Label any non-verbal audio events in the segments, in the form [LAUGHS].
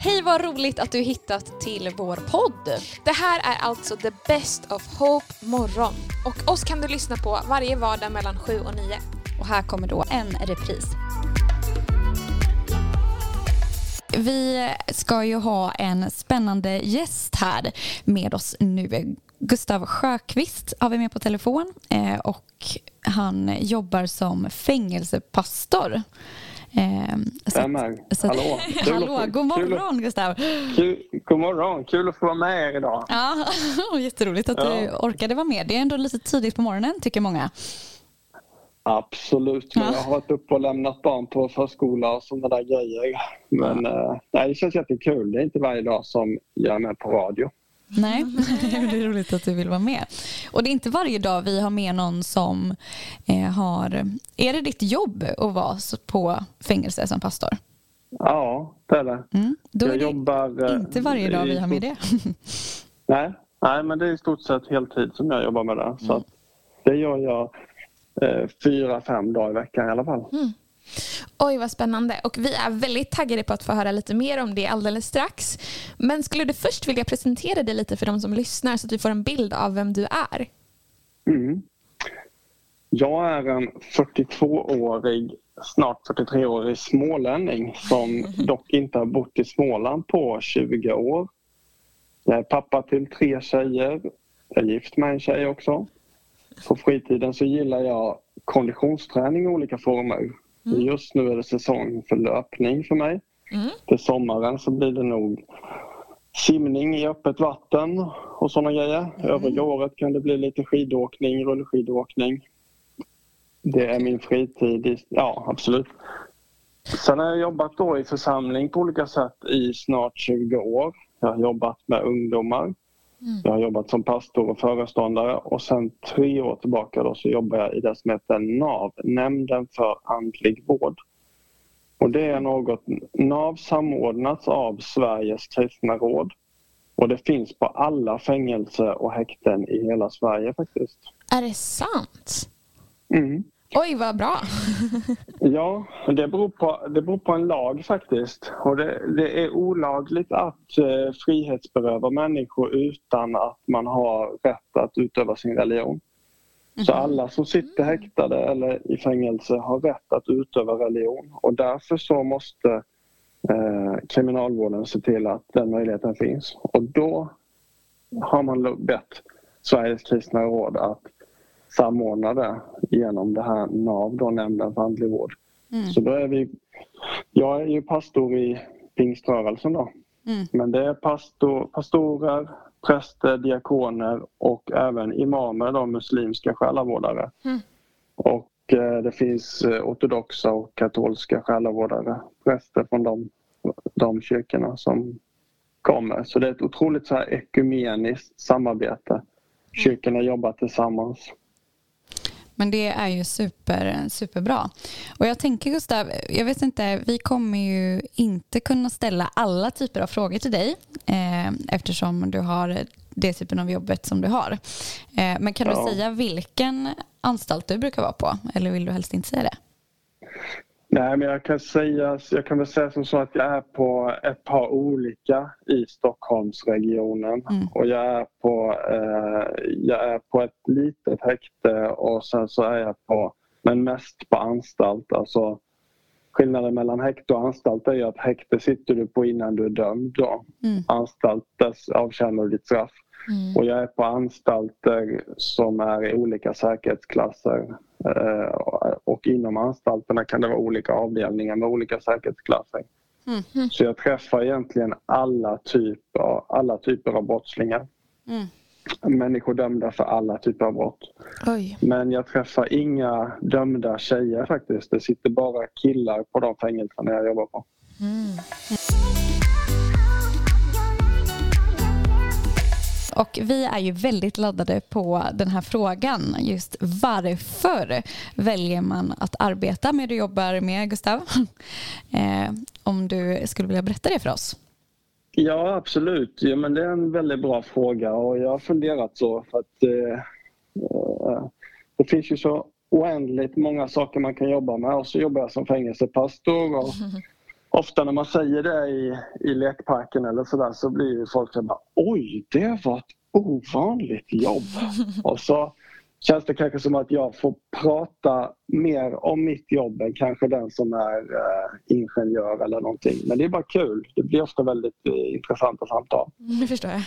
Hej vad roligt att du hittat till vår podd. Det här är alltså The Best of Hope morgon. Och oss kan du lyssna på varje vardag mellan 7 och 9. Och här kommer då en repris. Vi ska ju ha en spännande gäst här med oss nu. Gustav Sjöqvist har vi med på telefon eh, och han jobbar som fängelsepastor. Stämmer. Hallå. Hallå, god morgon kul, Gustav. Kul, god morgon, kul att få vara med er idag. Ja, [LAUGHS] jätteroligt att ja. du orkade vara med. Det är ändå lite tidigt på morgonen tycker många. Absolut, men ja. jag har varit uppe och lämnat barn på förskola och sådana där grejer. Men ja. nej, det känns jättekul. Det är inte varje dag som jag är med på radio. Nej, [LAUGHS] det är roligt att du vill vara med. Och det är inte varje dag vi har med någon som eh, har... Är det ditt jobb att vara på fängelse som pastor? Ja, det är det. Mm, då jag är det jobbar, inte varje dag vi har med det. [LAUGHS] nej, nej, men det är i stort sett heltid som jag jobbar med det. Så mm. det gör jag eh, fyra, fem dagar i veckan i alla fall. Mm. Oj, vad spännande. Och vi är väldigt taggade på att få höra lite mer om det alldeles strax. Men skulle du först vilja presentera dig lite för de som lyssnar så att vi får en bild av vem du är? Mm. Jag är en 42-årig, snart 43-årig smålänning som [LAUGHS] dock inte har bott i Småland på 20 år. Jag är pappa till tre tjejer. Jag är gift med en tjej också. På fritiden så gillar jag konditionsträning i olika former. Mm. Just nu är det säsong för löpning för mig. Mm. Till sommaren så blir det nog simning i öppet vatten och sådana grejer. Mm. Övriga året kan det bli lite skidåkning, rullskidåkning. Det är min fritid. Ja, absolut. Sen har jag jobbat då i församling på olika sätt i snart 20 år. Jag har jobbat med ungdomar. Mm. Jag har jobbat som pastor och föreståndare och sen tre år tillbaka då så jobbar jag i det som heter NAV, Nämnden för andlig vård. Och det är något, NAV samordnats av Sveriges kristna råd och det finns på alla fängelser och häkten i hela Sverige faktiskt. Är det sant? Mm. Oj, vad bra! [LAUGHS] ja, det beror, på, det beror på en lag faktiskt. Och det, det är olagligt att eh, frihetsberöva människor utan att man har rätt att utöva sin religion. Mm. Så mhm. alla som sitter häktade eller i fängelse har rätt att utöva religion och därför så måste eh, kriminalvården se till att den möjligheten finns. Och då har man bett Sveriges kristna råd att samordna det genom det här NAV, då, Nämnden för andlig vård. Mm. Så då är vi, jag är ju pastor i pingströrelsen då. Mm. Men det är pastor, pastorer, präster, diakoner och även imamer, då, muslimska själavårdare. Mm. Och eh, det finns eh, ortodoxa och katolska själavårdare, präster från de, de kyrkorna som kommer. Så det är ett otroligt så här ekumeniskt samarbete. Mm. Kyrkorna jobbar tillsammans. Men det är ju super, superbra. Och jag tänker Gustav, jag vet inte, vi kommer ju inte kunna ställa alla typer av frågor till dig eh, eftersom du har det typen av jobbet som du har. Eh, men kan ja. du säga vilken anstalt du brukar vara på? Eller vill du helst inte säga det? Nej, men jag kan, säga, jag kan väl säga som så att jag är på ett par olika i Stockholmsregionen. Mm. Och jag är, på, eh, jag är på ett litet häkte och sen så är jag på, men mest på anstalt. Alltså, skillnaden mellan häkte och anstalt är att häkte sitter du på innan du är dömd. Då. Mm. Anstalt, där avtjänar du ditt straff. Mm. Och jag är på anstalter som är i olika säkerhetsklasser. Eh, och inom anstalterna kan det vara olika avdelningar med olika säkerhetsklasser. Mm. Så jag träffar egentligen alla typer, alla typer av brottslingar. Mm. Människor dömda för alla typer av brott. Oj. Men jag träffar inga dömda tjejer faktiskt. Det sitter bara killar på de fängelserna jag jobbar på. Mm. Och vi är ju väldigt laddade på den här frågan. Just varför väljer man att arbeta med det du jobbar med, Gustav? [LAUGHS] Eh, om du skulle vilja berätta det för oss. Ja, absolut. Ja, men det är en väldigt bra fråga och jag har funderat så för att eh, eh det finns ju så oändligt många saker man kan jobba med och så jobbar jag som fängelsepastor och [LAUGHS] ofta när man säger det i, i lekparken eller sådär så blir ju folk så bara oj, det var ett ovanligt jobb. [LAUGHS] Och så känns det kanske som att jag får prata mer om mitt jobb än kanske den som är eh, ingenjör eller någonting. Men det är bara kul. Det blir ofta väldigt eh, intressanta samtal. Det förstår jag.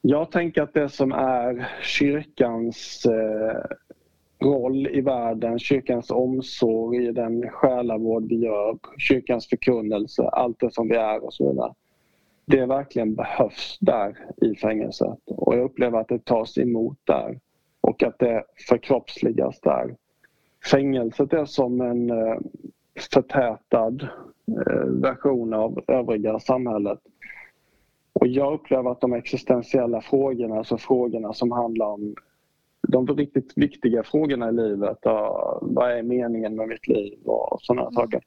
Jag tänker att det som är kyrkans eh, roll i världen, kyrkans omsorg, den själavård vi gör, kyrkans förkunnelse, allt det som vi är och så vidare. Det verkligen behövs där i fängelset och jag upplever att det tas emot där och att det förkroppsligas där. Fängelset är som en eh, förtätad eh, version av övriga samhället. Och jag upplever att de existentiella frågorna, alltså frågorna som handlar om de riktigt viktiga frågorna i livet. Vad är meningen med mitt liv och sådana mm. saker.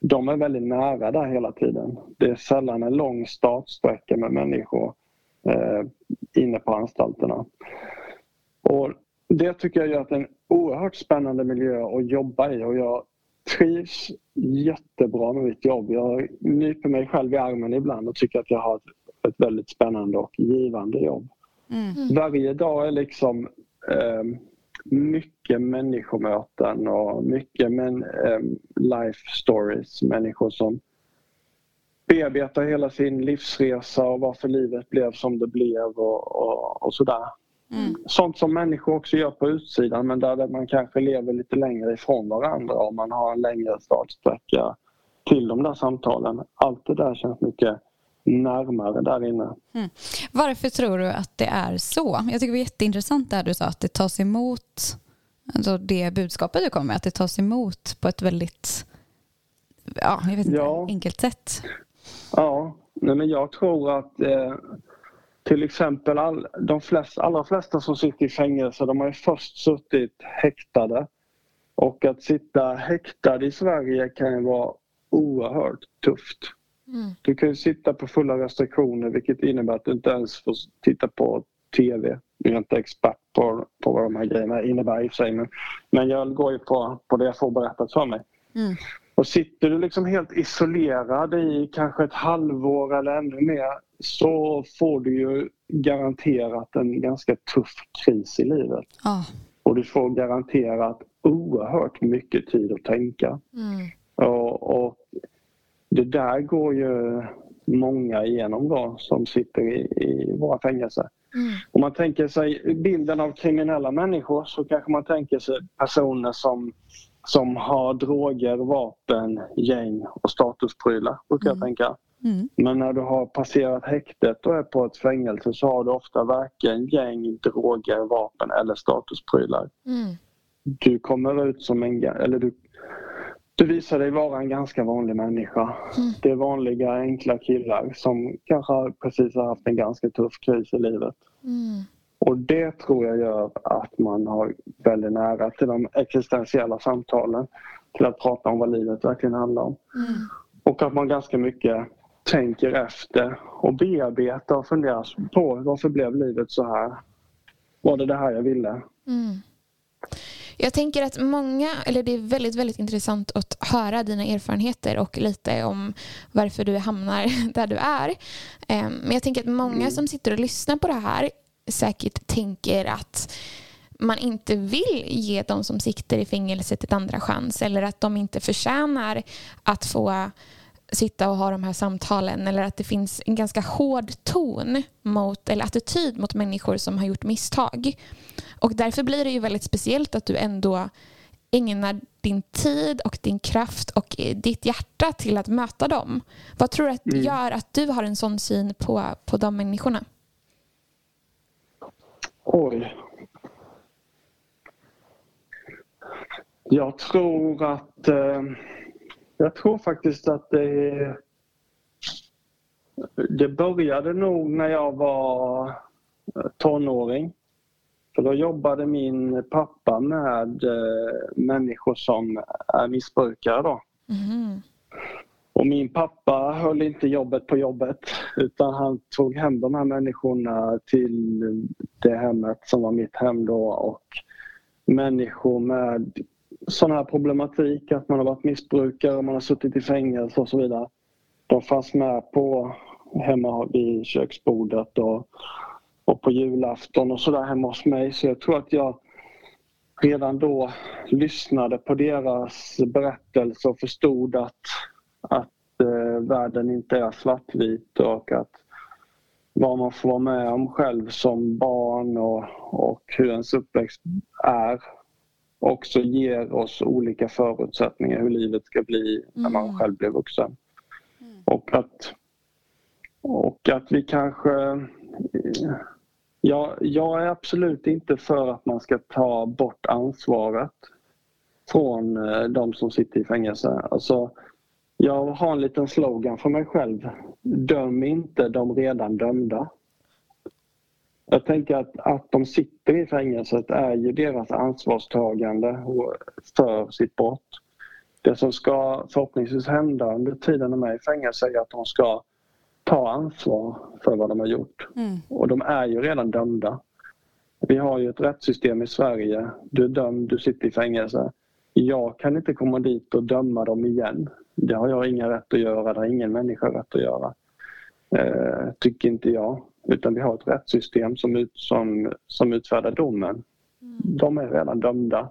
De är väldigt nära där hela tiden. Det är sällan en lång startsträcka med människor eh, inne på anstalterna. Och det tycker jag gör att det är en oerhört spännande miljö att jobba i och jag trivs jättebra med mitt jobb. Jag nyper mig själv i armen ibland och tycker att jag har ett, ett väldigt spännande och givande jobb. Mm. Varje dag är liksom mycket människomöten och mycket men, eh, life stories. Människor som bearbetar hela sin livsresa och varför livet blev som det blev och, och, och sådär. Mm. Sånt som människor också gör på utsidan men där man kanske lever lite längre ifrån varandra och man har en längre startsträcka till de där samtalen. Allt det där känns mycket närmare där inne. Mm. Varför tror du att det är så? Jag tycker det var jätteintressant det du sa att det tas emot, alltså det budskapet du kom med, att det tas emot på ett väldigt ja, jag vet inte, ja. enkelt sätt. Ja, nej men jag tror att eh, till exempel all, de flest, allra flesta som sitter i fängelse de har ju först suttit häktade. Och att sitta häktad i Sverige kan ju vara oerhört tufft. Mm. Du kan ju sitta på fulla restriktioner vilket innebär att du inte ens får titta på TV. Jag är inte expert på, på vad de här grejerna innebär i och för sig men, men jag går ju på, på det jag får berättat för mig. Mm. Och sitter du liksom helt isolerad i kanske ett halvår eller ännu mer så får du ju garanterat en ganska tuff kris i livet. Oh. Och du får garanterat oerhört mycket tid att tänka. Mm. Och, och, det där går ju många igenom då som sitter i, i våra fängelser. Mm. Om man tänker sig bilden av kriminella människor så kanske man tänker sig personer som, som har droger, vapen, gäng och statusprylar, brukar mm. jag tänka. Mm. Men när du har passerat häktet och är på ett fängelse så har du ofta varken gäng, droger, vapen eller statusprylar. Mm. Du kommer ut som en... Eller du, du visar dig vara en ganska vanlig människa. Mm. Det är vanliga enkla killar som kanske precis har haft en ganska tuff kris i livet. Mm. Och det tror jag gör att man har väldigt nära till de existentiella samtalen. Till att prata om vad livet verkligen handlar om. Mm. Och att man ganska mycket tänker efter och bearbetar och funderar på varför blev livet så här? Var det det här jag ville? Jag tänker att många, eller det är väldigt, väldigt intressant att höra dina erfarenheter och lite om varför du hamnar [LAUGHS] där du är. Ehm, men jag tänker att många mm. som sitter och lyssnar på det här säkert tänker att man inte vill ge de som sitter i fängelset ett andra chans eller att de inte förtjänar att få sitta och ha de här samtalen eller att det finns en ganska hård ton mot, eller attityd mot människor som har gjort misstag. Och därför blir det ju väldigt speciellt att du ändå ägnar din tid och din kraft och ditt hjärta till att möta dem. Vad tror du att mm. gör att du har en sån syn på, på de människorna? Oj. Jag tror att eh jag tror faktiskt att det, det började nog när jag var tonåring. För då jobbade min pappa med eh, människor som är missbrukare. Då. Mm. Och min pappa höll inte jobbet på jobbet utan han tog hem de här människorna till det hemmet som var mitt hem då och människor med sån här problematik, att man har varit missbrukare, man har suttit i fängelse och så vidare. De fanns med på hemma vid köksbordet och, och på julafton och sådär hemma hos mig. Så jag tror att jag redan då lyssnade på deras berättelse och förstod att, att eh, världen inte är svartvit och att vad man får vara med om själv som barn och, och hur ens uppväxt är också ger oss olika förutsättningar hur livet ska bli när man mm. själv blir vuxen. Mm. Och, att, och att vi kanske... Ja, jag är absolut inte för att man ska ta bort ansvaret från eh, de som sitter i fängelse. Alltså, jag har en liten slogan för mig själv. Döm inte de redan dömda. Jag tänker att, att de sitter i fängelset är ju deras ansvarstagande för sitt brott. Det som ska förhoppningsvis hända under tiden de är i fängelse är att de ska ta ansvar för vad de har gjort. Mm. Och de är ju redan dömda. Vi har ju ett rättssystem i Sverige. Du är dömd, du sitter i fängelse. Jag kan inte komma dit och döma dem igen. Det har jag ingen rätt att göra, det har ingen människa rätt att göra. Eh, tycker inte jag. Utan vi har ett rättssystem som, ut, som, som utfärdar domen. Mm. De är redan dömda.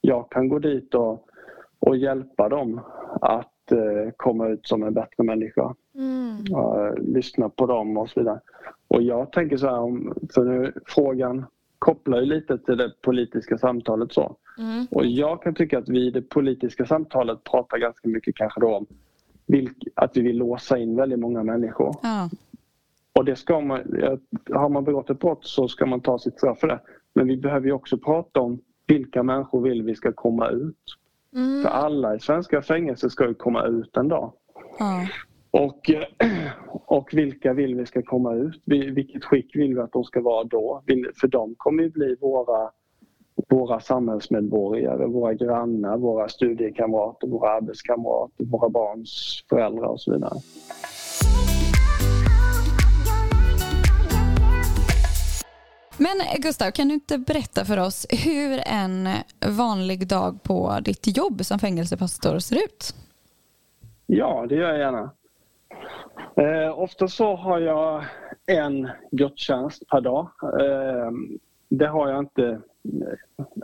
Jag kan gå dit och, och hjälpa dem att eh, komma ut som en bättre människa. Mm. Uh, lyssna på dem och så vidare. Och jag tänker så här, för nu, frågan kopplar ju lite till det politiska samtalet så. Mm. Och jag kan tycka att vi i det politiska samtalet pratar ganska mycket kanske då om att vi vill låsa in väldigt många människor. Ja. Och det ska man, har man begått ett brott så ska man ta sitt straff för det. Men vi behöver ju också prata om vilka människor vill vi ska komma ut. Mm. För alla i svenska fängelser ska ju komma ut en dag. Ja. Och, [CLEARS THROAT] och vilka vill vi ska komma ut? Vilket skick vill vi att de ska vara då? För de kommer ju bli våra, våra samhällsmedborgare, våra grannar, våra studiekamrater, våra arbetskamrater, våra barns föräldrar och så vidare. Men Gustav, kan du inte berätta för oss hur en vanlig dag på ditt jobb som fängelsepastor ser ut? Ja, det gör jag gärna. Eh, ofta så har jag en gudstjänst per dag. Eh, det har jag inte...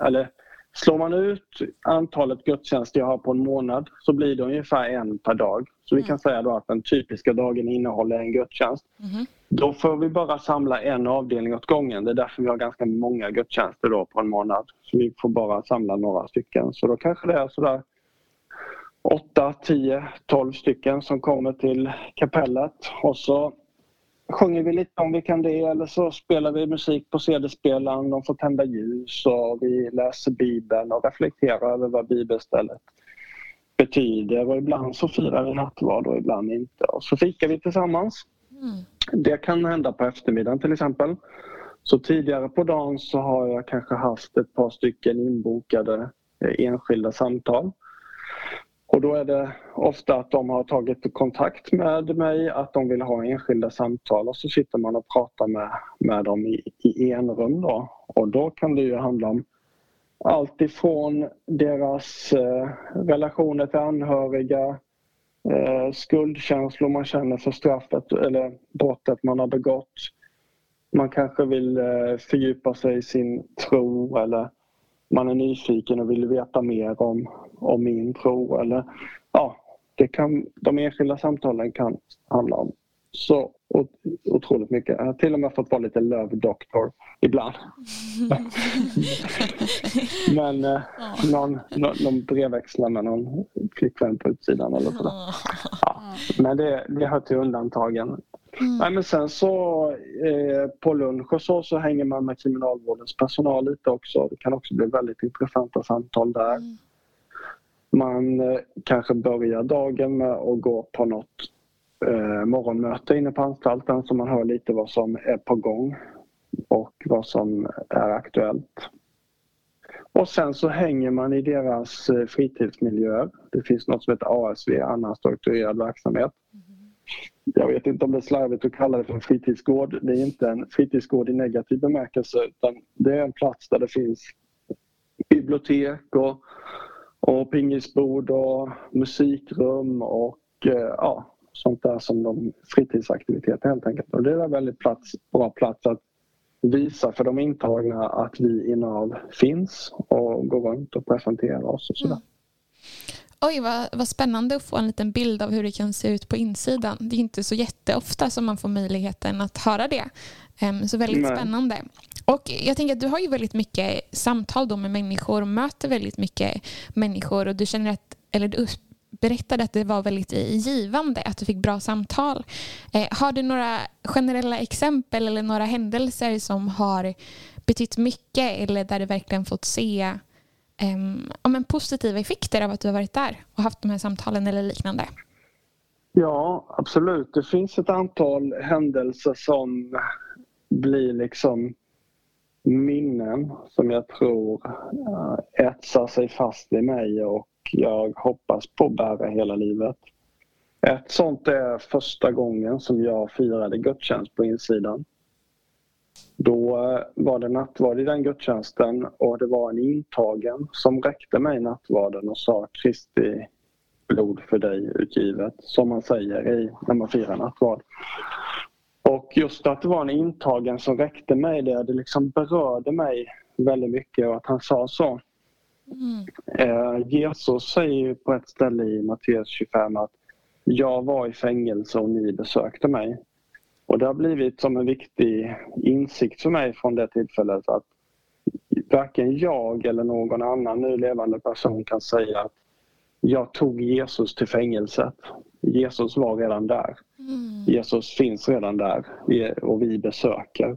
Eller slår man ut antalet gudstjänster jag har på en månad så blir det ungefär en per dag. Så vi mm. kan säga då att den typiska dagen innehåller en gudstjänst. Mm. Då får vi bara samla en avdelning åt gången. Det är därför vi har ganska många gudstjänster då på en månad. Så vi får bara samla några stycken. Så då kanske det är sådär 8, 10, 12 stycken som kommer till kapellet och så sjunger vi lite om vi kan det eller så spelar vi musik på CD-spelaren, de får tända ljus och vi läser Bibeln och reflekterar över vad bibelstället betyder och ibland så firar vi nattvard och ibland inte. Och så fikar vi tillsammans. Mm. Det kan hända på eftermiddagen till exempel. Så tidigare på dagen så har jag kanske haft ett par stycken inbokade eh, enskilda samtal. Och då är det ofta att de har tagit kontakt med mig, att de vill ha enskilda samtal och så sitter man och pratar med, med dem i, i enrum då. Och då kan det ju handla om allt ifrån deras eh, relationer till anhöriga, eh, skuldkänslor man känner för straffet eller brottet man har begått. Man kanske vill eh, fördjupa sig i sin tro eller man är nyfiken och vill veta mer om, om min tro. Eller, ja, det kan, de enskilda samtalen kan handla om så otroligt mycket. Jag har till och med fått vara lite love doctor ibland. [LAUGHS] Men eh, någon, någon, någon brevväxlar med någon flickvän på utsidan eller sådär. Ja, men det, det hör till undantagen. Mm. Nej, men sen så eh, på lunch och så, så hänger man med kriminalvårdens personal lite också. Det kan också bli väldigt intressanta samtal där. Mm. Man eh, kanske börjar dagen med att gå på något eh, morgonmöte inne på anstalten så man hör lite vad som är på gång och vad som är aktuellt. Och sen så hänger man i deras eh, fritidsmiljöer. Det finns något som heter ASV, annan strukturerad verksamhet. Jag vet inte om det är slarvigt att kalla det för en fritidsgård. Det är inte en fritidsgård i negativ bemärkelse utan det är en plats där det finns bibliotek och, och pingisbord och musikrum och eh, ja, sånt där som de fritidsaktiviteter helt enkelt. Och det är en väldigt plats, bra plats att visa för de intagna att vi i NAV finns och går runt och presenterar oss och sådär. Mm. Oj, vad, vad spännande att få en liten bild av hur det kan se ut på insidan. Det är inte så jätteofta som man får möjligheten att höra det. Um, så väldigt Nej. spännande. Och jag tänker att du har ju väldigt mycket samtal då med människor och möter väldigt mycket människor och du känner att, eller du berättade att det var väldigt givande, att du fick bra samtal. Eh, har du några generella exempel eller några händelser som har betytt mycket eller där du verkligen fått se um, ja, men positiva effekter av att du har varit där och haft de här samtalen eller liknande? Ja, absolut. Det finns ett antal händelser som blir liksom minnen som jag tror eh, etsar sig fast i mig och jag hoppas på att bära hela livet. Ett sånt är första gången som jag firade gudstjänst på insidan. Då eh, var det nattvard i den gudstjänsten och det var en intagen som räckte mig nattvarden och sa Kristi blod för dig utgivet, som man säger i, när man firar nattvard. Och just att det var en intagen som räckte mig det, det liksom berörde mig väldigt mycket och att han sa så. Mm. Eh, Jesus säger på ett ställe i Matteus 25 att jag var i fängelse och ni besökte mig. Och det har blivit som en viktig insikt för mig från det tillfället att varken jag eller någon annan nu levande person kan säga att jag tog Jesus till fängelset. Jesus var redan där. Mm. Jesus finns redan där och vi besöker.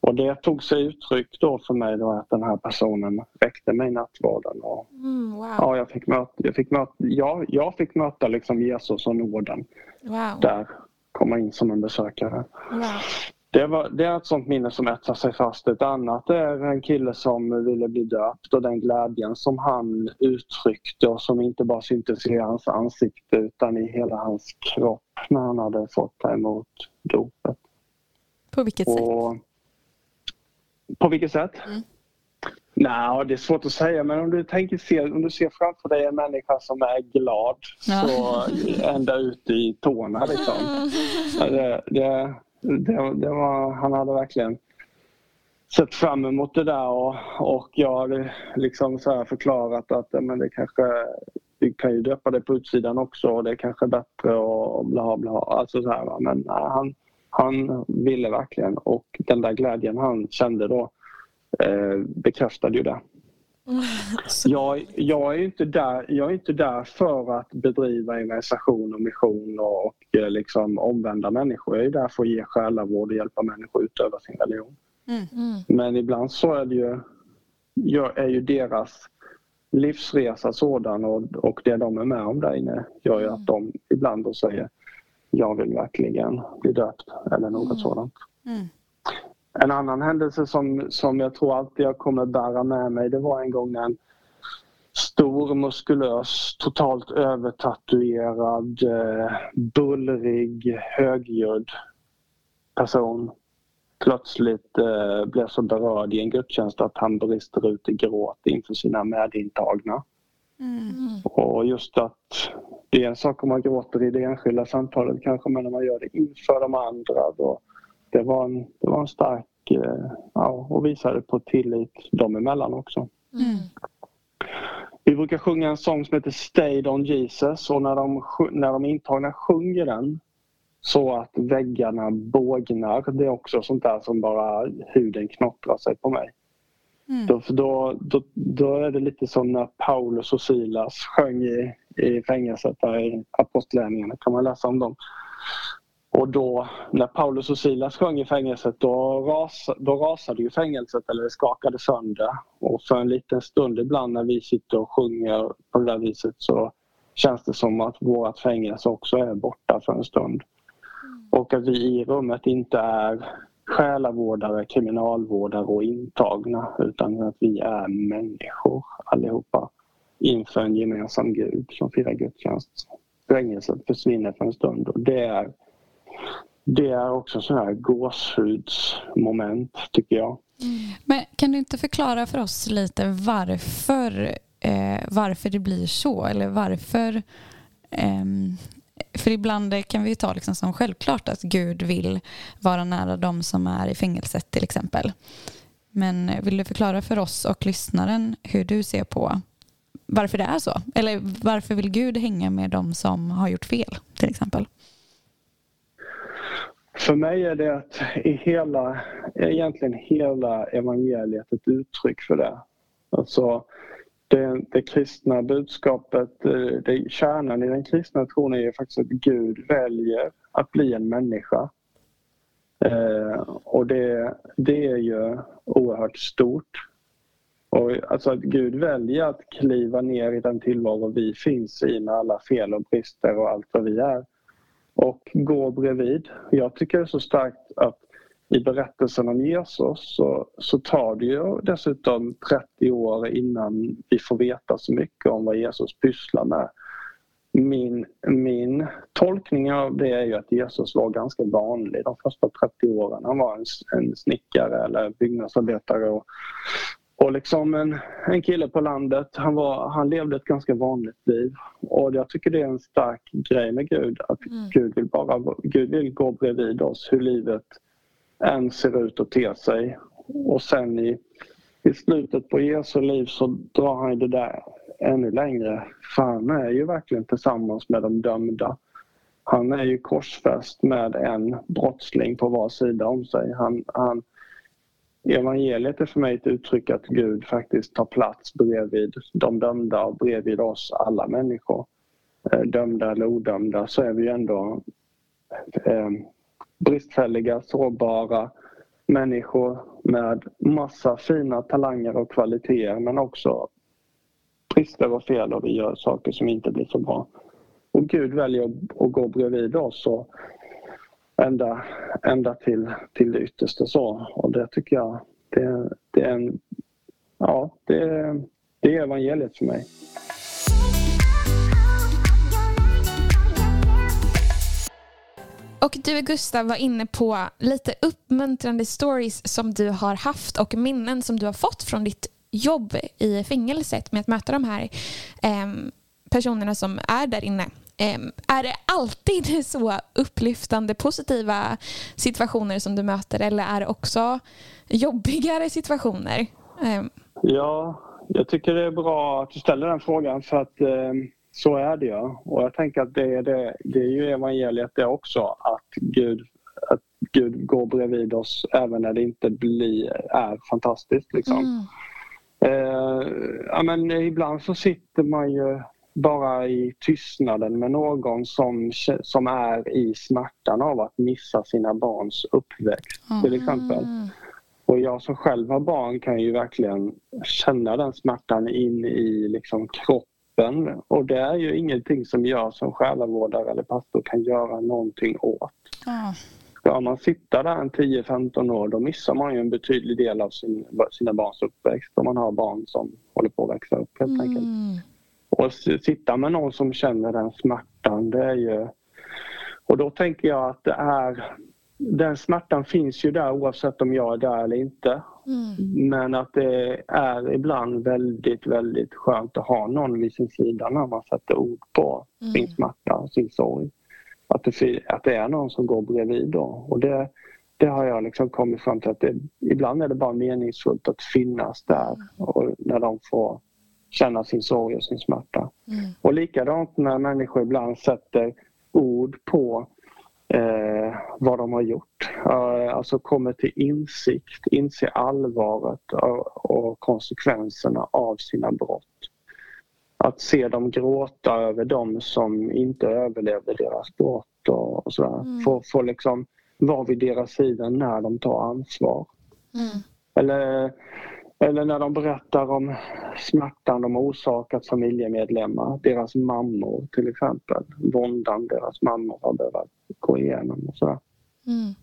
Och det tog sig uttryck då för mig då att den här personen väckte mig nattvarden. Och, mm, wow. ja, jag, fick möta, jag, fick möta, ja, jag fick möta liksom Jesus och nåden wow. där komma in som en besökare. Wow. Det, var, det är ett sånt minne som etsar sig fast. Ett annat är en kille som ville bli döpt och den glädjen som han uttryckte och som inte bara syntes i hans ansikte utan i hela hans kropp när han hade fått ta emot dopet. På vilket och, sätt? På vilket sätt? Mm. Nej, det är svårt att säga men om du, tänker se, om du ser framför dig en människa som är glad ja. så ända ut i tårna liksom. Det, det, det, det var, han hade verkligen sett fram emot det där och, och jag hade liksom så förklarat att men det kanske vi kan ju döpa det på utsidan också och det är kanske bättre och bla bla. Alltså så här, men han, han ville verkligen och den där glädjen han kände då eh, bekräftade ju det. Jag, jag, är inte där, jag är inte där för att bedriva evangelisation och mission och, och eh, liksom omvända människor. Jag är där för att ge själavård och hjälpa människor att utöva sin religion. Mm. Mm. Men ibland så är, det ju, är ju deras livsresa sådan och, och det de är med om där inne gör ju att de ibland då säger jag vill verkligen bli döpt eller något mm. sådant. En annan händelse som, som jag tror alltid jag kommer bära med mig det var en gång en stor, muskulös, totalt övertatuerad, eh, bullrig, högljudd person plötsligt eh, blev så berörd i en gudstjänst att han brister ut i gråt inför sina medintagna. Mm. Och just att det är en sak om man gråter i det enskilda samtalet kanske men när man gör det inför de andra då det var en, det var en stark, eh, ja, och visade på tillit dem emellan också. Mm. Vi brukar sjunga en sång som heter Stayed on Jesus och när de, när de intagna sjunger den så att väggarna bågnar. Det är också sånt där som bara huden knottrar sig på mig. Mm. Då, då, då, då, är det lite som när Paulus och Silas sjöng i, i fängelset där i Apostlagärningarna kan man läsa om dem. Och då när Paulus och Silas sjöng i fängelset då, ras, då rasade ju fängelset eller det skakade sönder. Och för en liten stund ibland när vi sitter och sjunger på det där viset så känns det som att vårt fängelse också är borta för en stund. Och att vi i rummet inte är själavårdare, kriminalvårdare och intagna utan att vi är människor allihopa inför en gemensam Gud som firar gudstjänst. Fängelset försvinner för en stund och det är det är också så här gåshudsmoment tycker jag. Men kan du inte förklara för oss lite varför eh, varför det blir så eller varför Eh, för ibland kan vi ta liksom som självklart att Gud vill vara nära de som är i fängelset till exempel. Men vill du förklara för oss och lyssnaren hur du ser på varför det är så? Eller varför vill Gud hänga med de som har gjort fel till exempel? För mig är det att i hela, egentligen hela evangeliet ett uttryck för det. Alltså det, det kristna budskapet, eh, det, kärnan i den kristna tron är ju faktiskt att Gud väljer att bli en människa. Eh, och det, det är ju oerhört stort. Och alltså att Gud väljer att kliva ner i den tillvaro vi finns i med alla fel och brister och allt vad vi är och går bredvid. Jag tycker det är så starkt att i berättelsen om Jesus så, så tar det ju dessutom 30 år innan vi får veta så mycket om vad Jesus pysslar med. Min, min tolkning av det är ju att Jesus var ganska vanlig de första 30 åren. Han var en, en snickare eller byggnadsarbetare och och liksom en, en kille på landet, han, var, han levde ett ganska vanligt liv. Och jag tycker det är en stark grej med Gud, att mm. Gud, vill bara, Gud vill gå bredvid oss hur livet än ser ut och ter sig. Och sen i, i slutet på Jesu liv så drar han det där ännu längre. För han är ju verkligen tillsammans med de dömda. Han är ju korsfäst med en brottsling på var sida om sig. Han, han, Evangeliet är för mig ett uttryck att Gud faktiskt tar plats bredvid de dömda och bredvid oss alla människor. Eh, dömda eller odömda så är vi ändå eh, bristfälliga, sårbara människor med massa fina talanger och kvaliteter men också brister och fel och vi gör saker som inte blir så bra. Och Gud väljer att gå bredvid oss och ända, ända till, till det yttersta så. Och det tycker jag, det, det är en, ja, det, det är evangeliet för mig. Och du Gustav var inne på lite uppmuntrande stories som du har haft och minnen som du har fått från ditt jobb i fängelset med att möta de här eh, personerna som är där inne. Är det alltid [LAUGHS] så upplyftande positiva situationer som du möter eller är det också jobbigare situationer? Ja, jag tycker det är bra att du ställer den frågan för att så är det ju. Och jag tänker att det är, det, det är ju evangeliet det också att Gud, att Gud går bredvid oss även när det inte blir, är fantastiskt. Liksom. Mm. Eh, ja, men ibland så sitter man ju bara i tystnaden med någon som, som är i smärtan av att missa sina barns uppväxt till exempel. Och jag som själv har barn kan ju verkligen känna den smärtan in i liksom kroppen och det är ju ingenting som jag som själavårdare eller pastor kan göra någonting åt. Mm. Ska man sitta där en 10-15 år då missar man ju en betydlig del av sin, sina barns uppväxt om man har barn som håller på att växa upp helt mm. enkelt. Och sitta med någon som känner den smärtan, det är ju... Och då tänker jag att det är... Den smärtan finns ju där oavsett om jag är där eller inte. Mm. Men att det är ibland väldigt, väldigt skönt att ha någon vid sin sida när man sätter ord på mm. sin smärta och sin sorg. Att det, att det är någon som går bredvid då. Och det, det har jag liksom kommit fram till att det, ibland är det bara meningsfullt att finnas där mm. och när de får känna sin sorg och sin smärta. Mm. Och likadant när människor ibland sätter ord på eh, vad de har gjort. Eh, alltså kommer till insikt, inser allvaret och, och konsekvenserna av sina brott. Att se dem gråta över dem som inte överlevde deras brott och, och sådär. Mm. Få, få liksom vara vid deras sida när de tar ansvar. Mm. Eller eller när de berättar om smärtan de orsakat familjemedlemmar, deras mammor till exempel. Våndan deras mammor har behövt gå igenom och sådär. Mm.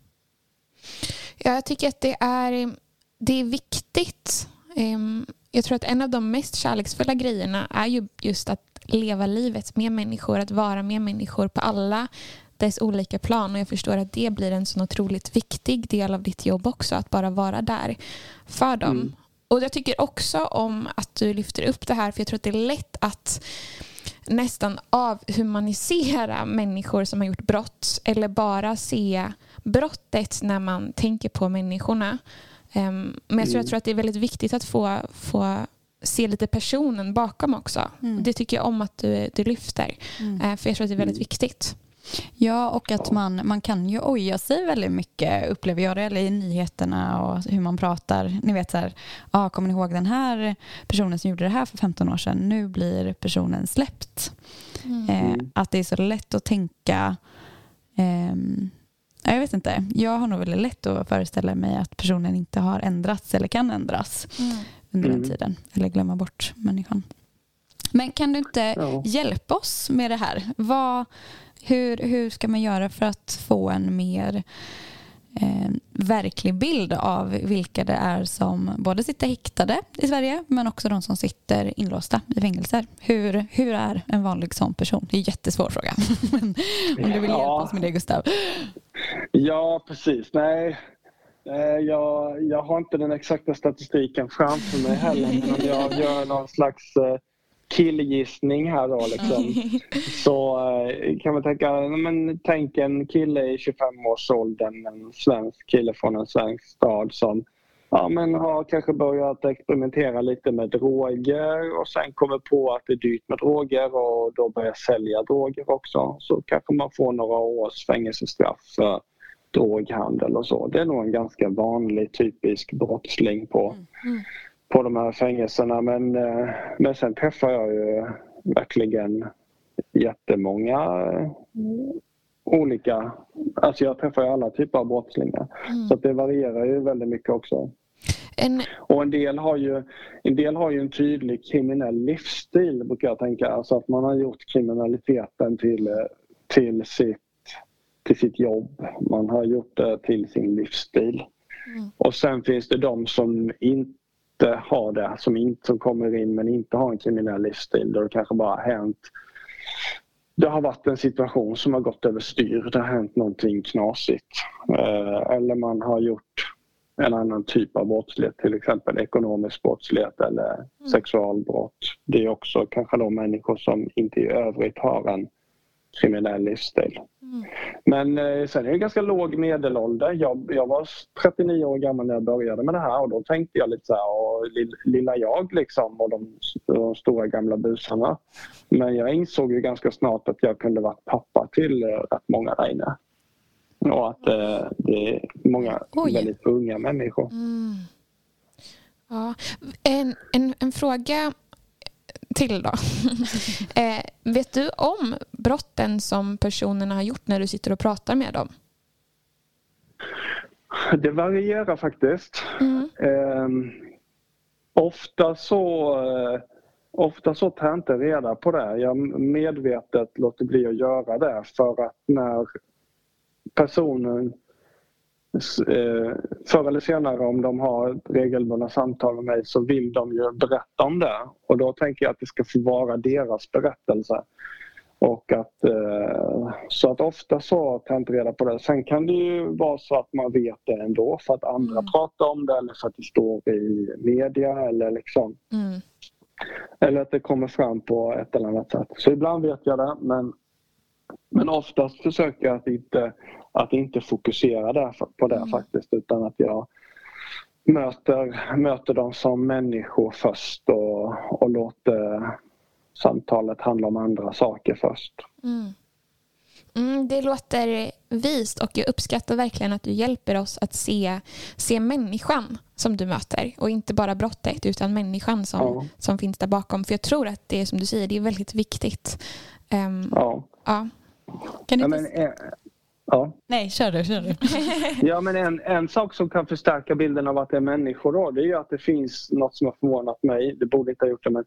Ja, jag tycker att det är, det är viktigt. Ehm, jag tror att en av de mest kärleksfulla grejerna är ju just att leva livet med människor, att vara med människor på alla dess olika plan och jag förstår att det blir en så otroligt viktig del av ditt jobb också, att bara vara där för dem. Mm. Och jag tycker också om att du lyfter upp det här för jag tror att det är lätt att nästan avhumanisera människor som har gjort brott eller bara se brottet när man tänker på människorna. Um, men jag tror, jag mm. tror att det är väldigt viktigt att få, få se lite personen bakom också. Mm. Det tycker jag om att du, du lyfter. Mm. Uh, för jag tror att det är väldigt viktigt. Ja, och att man, man kan ju oja sig väldigt mycket upplever jag det, eller i nyheterna och hur man pratar. Ni vet så här, ah, kommer ni ihåg den här personen som gjorde det här för 15 år sedan? Nu blir personen släppt. Mm. Eh, att det är så lätt att tänka eh, jag vet inte. Jag har nog väldigt lätt att föreställa mig att personen inte har ändrats eller kan ändras mm. under den mm. tiden. Eller glömma bort människan. Men kan du inte ja. hjälpa oss med det här? Vad, hur, hur ska man göra för att få en mer eh, verklig bild av vilka det är som både sitter häktade i Sverige men också de som sitter inlåsta i fängelser. Hur, hur är en vanlig sån person? Det är en jättesvår fråga. [LAUGHS] Om du vill hjälpa ja. oss med det Gustav. Ja, precis. Nej, jag, jag har inte den exakta statistiken framför mig heller men jag gör någon slags eh, killgissning här då liksom. [LAUGHS] Så eh, kan man tänka, men tänk en kille i 25-årsåldern, en svensk kille från en svensk stad som ja, men har kanske börjat experimentera lite med droger och sen kommer på att det är dyrt med droger och då börjar sälja droger också. Så kanske man får några års fängelsestraff för droghandel och så. Det är nog en ganska vanlig typisk brottsling på mm. På de här fängelserna. Men, eh, men sen träffar jag ju verkligen jättemånga eh, olika... Alltså jag träffar ju alla typer av brottslingar. Mm. Så det varierar ju väldigt mycket också. En... Och en del, har ju, en del har ju en tydlig kriminell livsstil brukar jag tänka. Alltså att man har gjort kriminaliteten till, till, sitt, till sitt jobb. Man har gjort det till sin livsstil. Mm. Och sen finns det de som inte inte har det, som, inte, som kommer in men inte har en kriminell livsstil. Då det kanske bara har hänt det har varit en situation som har gått överstyr. Det har hänt någonting knasigt. Eh, eller man har gjort en annan typ av brottslighet, till exempel ekonomisk brottslighet eller mm. sexualbrott. Det är också kanske de människor som inte i övrigt har en kriminell livsstil. Mm. Men eh, sen är det ganska låg medelålder. Jag, jag var 39 år gammal när jag började med det här och då tänkte jag lite så här, och lilla jag liksom och de, de, stora gamla busarna. Men jag insåg ju ganska snart att jag kunde vara pappa till eh, rätt många där inne. Och att eh, det är många Oj. väldigt unga människor. Mm. Ja. En, en, en fråga till då. [LAUGHS] eh, vet du om brotten som personerna har gjort när du sitter och pratar med dem? Det varierar faktiskt. Mm. Eh, ofta så eh, Ofta så tar jag inte reda på det. Jag medvetet låter bli att göra det för att när personen förr eller senare om de har regelbundna samtal med mig så vill de ju berätta om det och då tänker jag att det ska få vara deras berättelse. Och att, eh, så att ofta så tar jag inte reda på det. Sen kan det ju vara så att man vet det ändå för att andra mm. pratar om det eller för att det står i media eller liksom. Mm. Eller att det kommer fram på ett eller annat sätt. Så ibland vet jag det men, men oftast försöker jag att inte att inte fokusera där, på det mm. faktiskt utan att jag möter, möter dem som människor först och, och låter samtalet handla om andra saker först. Mm. Mm, det låter vist och jag uppskattar verkligen att du hjälper oss att se, se människan som du möter och inte bara brottet utan människan som, ja. som finns där bakom. För jag tror att det är som du säger, det är väldigt viktigt. Um, ja. ja. Kan du ja, men, eh, Ja. Nej, kör du. Kör du. [LAUGHS] ja, men en, en sak som kan förstärka bilden av att det är människor då, det är ju att det finns något som har förvånat mig. Det borde inte ha gjort det, men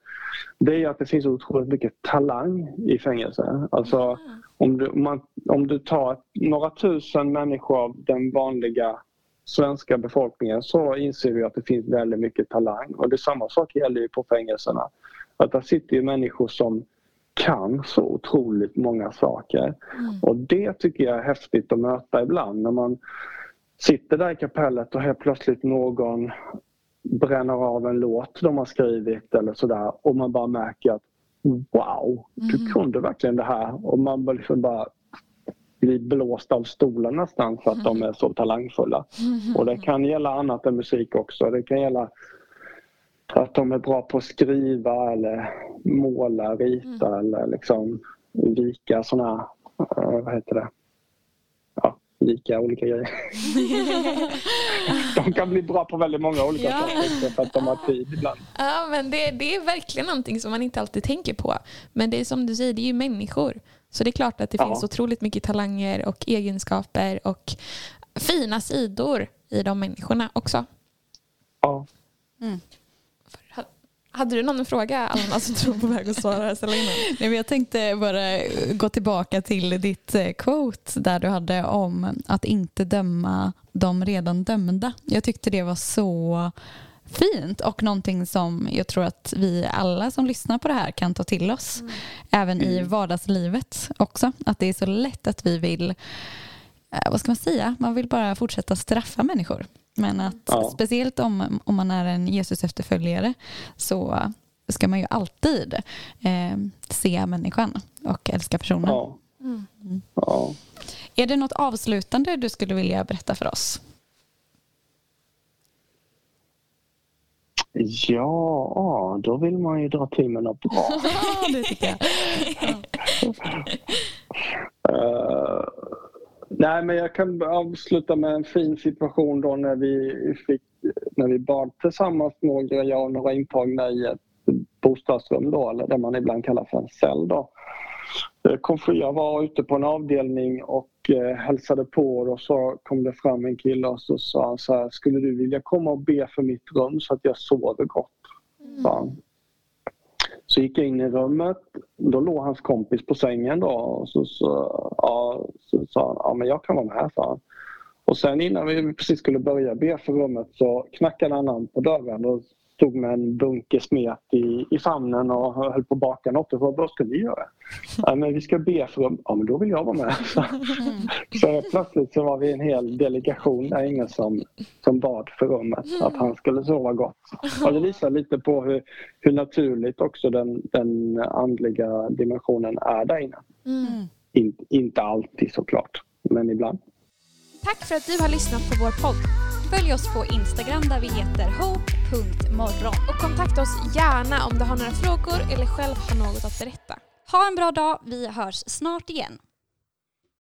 det är ju att det finns otroligt mycket talang i fängelse. Alltså, mm. om, du, man, om du tar några tusen människor av den vanliga svenska befolkningen så inser vi att det finns väldigt mycket talang. Och det samma sak gäller ju på fängelserna. Att där sitter ju människor som kan så otroligt många saker. Mm. Och det tycker jag är häftigt att möta ibland när man sitter där i kapellet och helt plötsligt någon bränner av en låt de har skrivit eller sådär och man bara märker att wow, du mm. kunde verkligen det här och man liksom bara blir blåst av stolen nästan för att de är så talangfulla. Och det kan gälla annat än musik också. Det kan gälla att de är bra på att skriva eller måla, rita mm. eller liksom vika sådana, uh, vad heter det, ja, vika olika grejer. [LAUGHS] de kan bli bra på väldigt många olika ja. saker för att de har tid ibland. Ja, men det, det är verkligen någonting som man inte alltid tänker på. Men det är som du säger, det är ju människor. Så det är klart att det ja. finns otroligt mycket talanger och egenskaper och fina sidor i de människorna också. Ja. Mm. Hade du någon fråga Alma som du var på väg att svara [LAUGHS] Nej, men Jag tänkte bara gå tillbaka till ditt eh, quote där du hade om att inte döma de redan dömda. Jag tyckte det var så fint och någonting som jag tror att vi alla som lyssnar på det här kan ta till oss. Mm. Även i mm. vardagslivet också. Att det är så lätt att vi vill, eh, vad ska man säga, man vill bara fortsätta straffa människor. Men att ja. speciellt om, om man är en Jesus efterföljare så ska man ju alltid eh, se människan och älska personen. Ja. Mm. Ja. Är det något avslutande du skulle vilja berätta för oss? Ja, då vill man ju dra till med något bra. [LAUGHS] det tycker jag. [LAUGHS] uh, nej, men jag kan avsluta med en fin situation då när vi fick när vi bad tillsammans några, jag och några intagna i ett bostadsrum då, eller det man ibland kallar för en cell då. Eh, jag var ute på en avdelning och eh, hälsade på och så kom det fram en kille och så sa han så här, skulle du vilja komma och be för mitt rum så att jag sover gott? Mm. Så gick jag in i rummet, då låg hans kompis på sängen då och så, så, ja, så sa han, ja men jag kan vara med, sa han. Och sen innan vi precis skulle börja be för rummet så knackade han på dörren och stod med en bunke smet i, i famnen och höll på att baka något. Och vad ska vi göra? [LAUGHS] Ja, men vi ska be för Ja, men då vill jag vara med. Så, [LAUGHS] så plötsligt så var vi en hel delegation där inne som, som bad för rummet att han skulle sova gott. Och det visar lite på hur, hur naturligt också den, den andliga dimensionen är där inne. Mm. In, inte alltid såklart, men ibland. Tack för att du har lyssnat på vår podd. Följ oss på Instagram där vi heter hope.morgon. Och kontakta oss gärna om du har några frågor eller själv har något att berätta. Ha en bra dag, vi hörs snart igen.